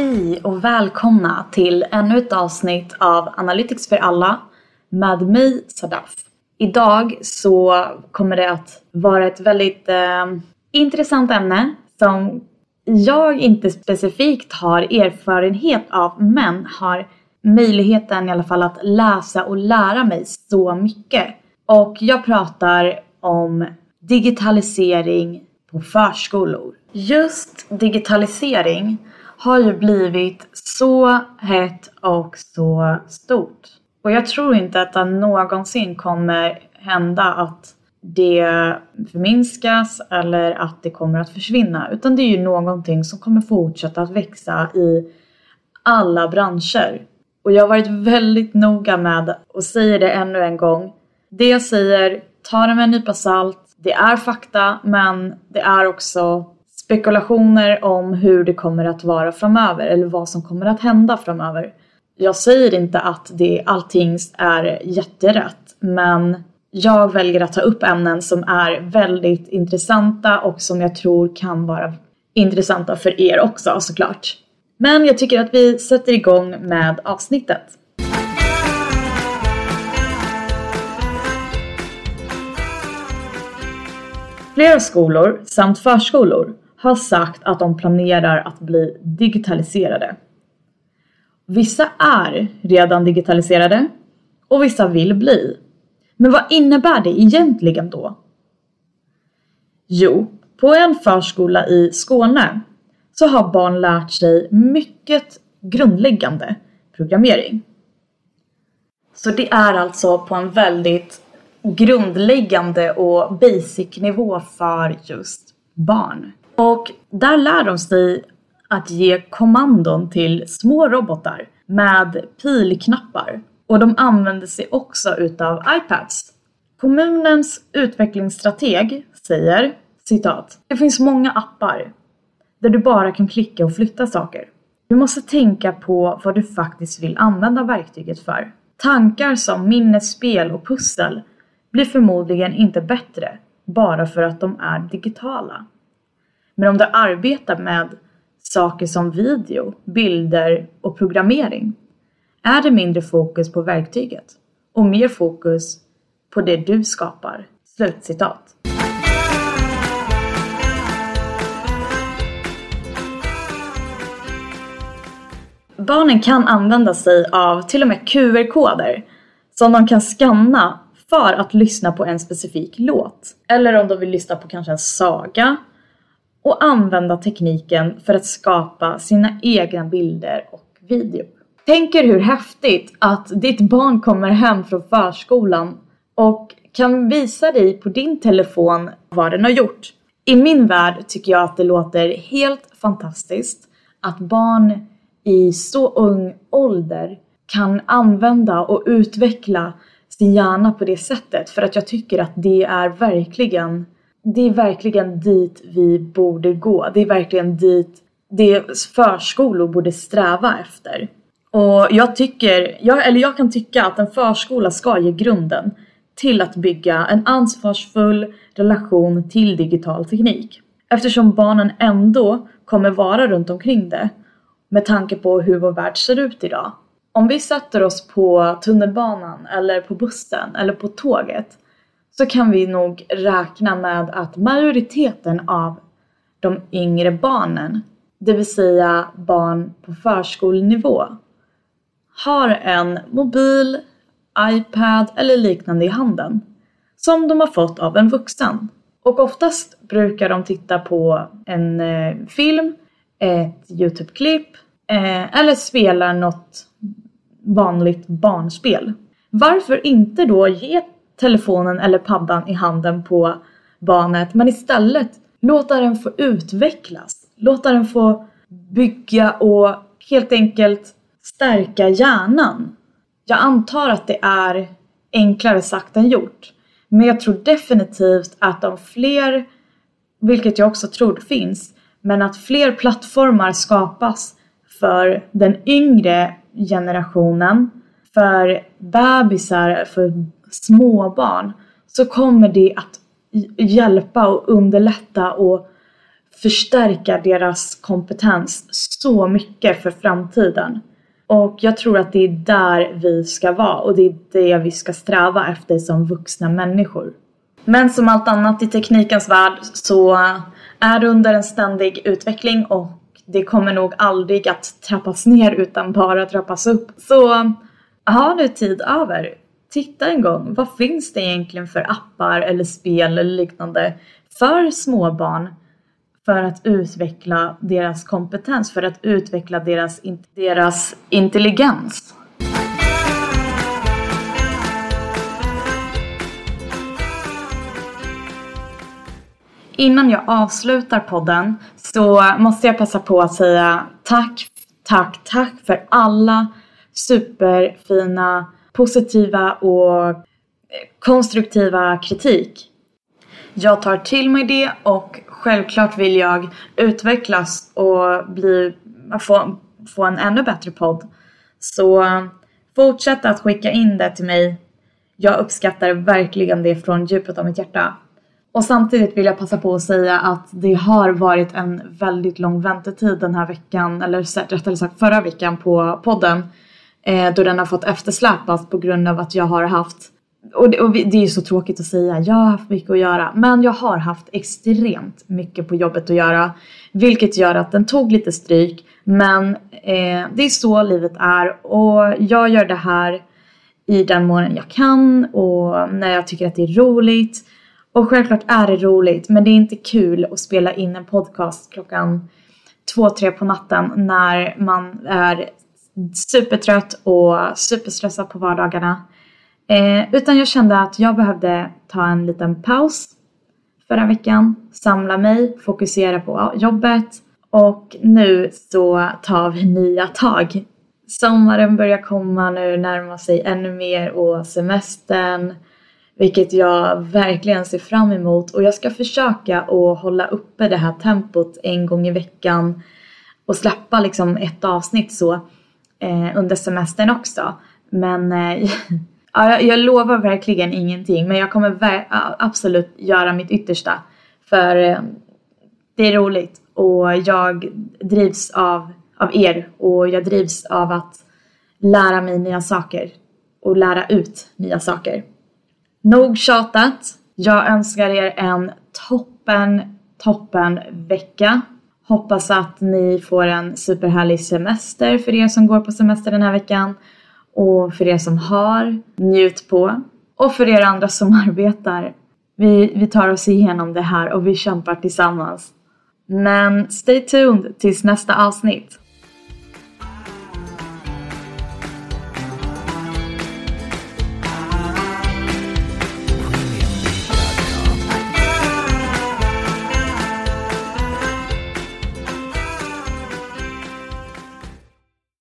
Hej och välkomna till ännu ett avsnitt av Analytics för alla med mig Sadaf. Idag så kommer det att vara ett väldigt eh, intressant ämne som jag inte specifikt har erfarenhet av men har möjligheten i alla fall att läsa och lära mig så mycket. Och jag pratar om digitalisering på förskolor. Just digitalisering har ju blivit så hett och så stort. Och jag tror inte att det någonsin kommer hända att det förminskas eller att det kommer att försvinna. Utan det är ju någonting som kommer fortsätta att växa i alla branscher. Och jag har varit väldigt noga med att säga det ännu en gång. Det jag säger, ta det med en nypa salt. Det är fakta men det är också spekulationer om hur det kommer att vara framöver eller vad som kommer att hända framöver. Jag säger inte att det, allting är jätterätt men jag väljer att ta upp ämnen som är väldigt intressanta och som jag tror kan vara intressanta för er också såklart. Men jag tycker att vi sätter igång med avsnittet. Flera skolor samt förskolor har sagt att de planerar att bli digitaliserade. Vissa är redan digitaliserade och vissa vill bli. Men vad innebär det egentligen då? Jo, på en förskola i Skåne så har barn lärt sig mycket grundläggande programmering. Så det är alltså på en väldigt grundläggande och basic nivå för just barn. Och där lär de sig att ge kommandon till små robotar med pilknappar och de använder sig också utav iPads. Kommunens utvecklingsstrateg säger citat. Det finns många appar där du bara kan klicka och flytta saker. Du måste tänka på vad du faktiskt vill använda verktyget för. Tankar som minnesspel och pussel blir förmodligen inte bättre bara för att de är digitala. Men om du arbetar med saker som video, bilder och programmering är det mindre fokus på verktyget och mer fokus på det du skapar. Slutcitat. Barnen kan använda sig av till och med QR-koder som de kan scanna för att lyssna på en specifik låt. Eller om de vill lyssna på kanske en saga och använda tekniken för att skapa sina egna bilder och video. Tänk er hur häftigt att ditt barn kommer hem från förskolan och kan visa dig på din telefon vad den har gjort. I min värld tycker jag att det låter helt fantastiskt att barn i så ung ålder kan använda och utveckla sin hjärna på det sättet för att jag tycker att det är verkligen det är verkligen dit vi borde gå. Det är verkligen dit det förskolor borde sträva efter. Och jag tycker, jag, eller jag kan tycka att en förskola ska ge grunden till att bygga en ansvarsfull relation till digital teknik. Eftersom barnen ändå kommer vara runt omkring det med tanke på hur vår värld ser ut idag. Om vi sätter oss på tunnelbanan eller på bussen eller på tåget så kan vi nog räkna med att majoriteten av de yngre barnen, det vill säga barn på förskolenivå, har en mobil, iPad eller liknande i handen som de har fått av en vuxen. Och oftast brukar de titta på en eh, film, ett Youtube-klipp eh, eller spela något vanligt barnspel. Varför inte då ge telefonen eller paddan i handen på barnet men istället låta den få utvecklas. Låta den få bygga och helt enkelt stärka hjärnan. Jag antar att det är enklare sagt än gjort. Men jag tror definitivt att om fler, vilket jag också tror finns, men att fler plattformar skapas för den yngre generationen, för bebisar, för småbarn så kommer det att hjälpa och underlätta och förstärka deras kompetens så mycket för framtiden. Och jag tror att det är där vi ska vara och det är det vi ska sträva efter som vuxna människor. Men som allt annat i teknikens värld så är det under en ständig utveckling och det kommer nog aldrig att trappas ner utan bara trappas upp. Så ha nu tid över, titta en gång. Vad finns det egentligen för appar eller spel eller liknande för småbarn för att utveckla deras kompetens, för att utveckla deras, deras intelligens. Innan jag avslutar podden så måste jag passa på att säga tack, tack, tack för alla superfina, positiva och eh, konstruktiva kritik. Jag tar till mig det och självklart vill jag utvecklas och bli, få, få en ännu bättre podd. Så fortsätt att skicka in det till mig. Jag uppskattar verkligen det från djupet av mitt hjärta. Och samtidigt vill jag passa på att säga att det har varit en väldigt lång väntetid den här veckan, eller rättare sagt förra veckan på podden. Eh, då den har fått eftersläpas på grund av att jag har haft och det, och det är ju så tråkigt att säga, jag har haft mycket att göra. Men jag har haft extremt mycket på jobbet att göra. Vilket gör att den tog lite stryk. Men eh, det är så livet är och jag gör det här i den mån jag kan och när jag tycker att det är roligt. Och självklart är det roligt men det är inte kul att spela in en podcast klockan två, tre på natten när man är supertrött och superstressad på vardagarna. Eh, utan jag kände att jag behövde ta en liten paus förra veckan, samla mig, fokusera på jobbet och nu så tar vi nya tag. Sommaren börjar komma nu, närmar sig ännu mer och semestern vilket jag verkligen ser fram emot och jag ska försöka att hålla uppe det här tempot en gång i veckan och släppa liksom ett avsnitt så eh, under semestern också. Men eh, Ja, jag, jag lovar verkligen ingenting men jag kommer absolut göra mitt yttersta. För eh, det är roligt och jag drivs av, av er och jag drivs av att lära mig nya saker och lära ut nya saker. Nog tjatat. Jag önskar er en toppen, toppen vecka. Hoppas att ni får en superhärlig semester för er som går på semester den här veckan. Och för er som har, njut på. Och för er andra som arbetar, vi, vi tar oss igenom det här och vi kämpar tillsammans. Men stay tuned tills nästa avsnitt.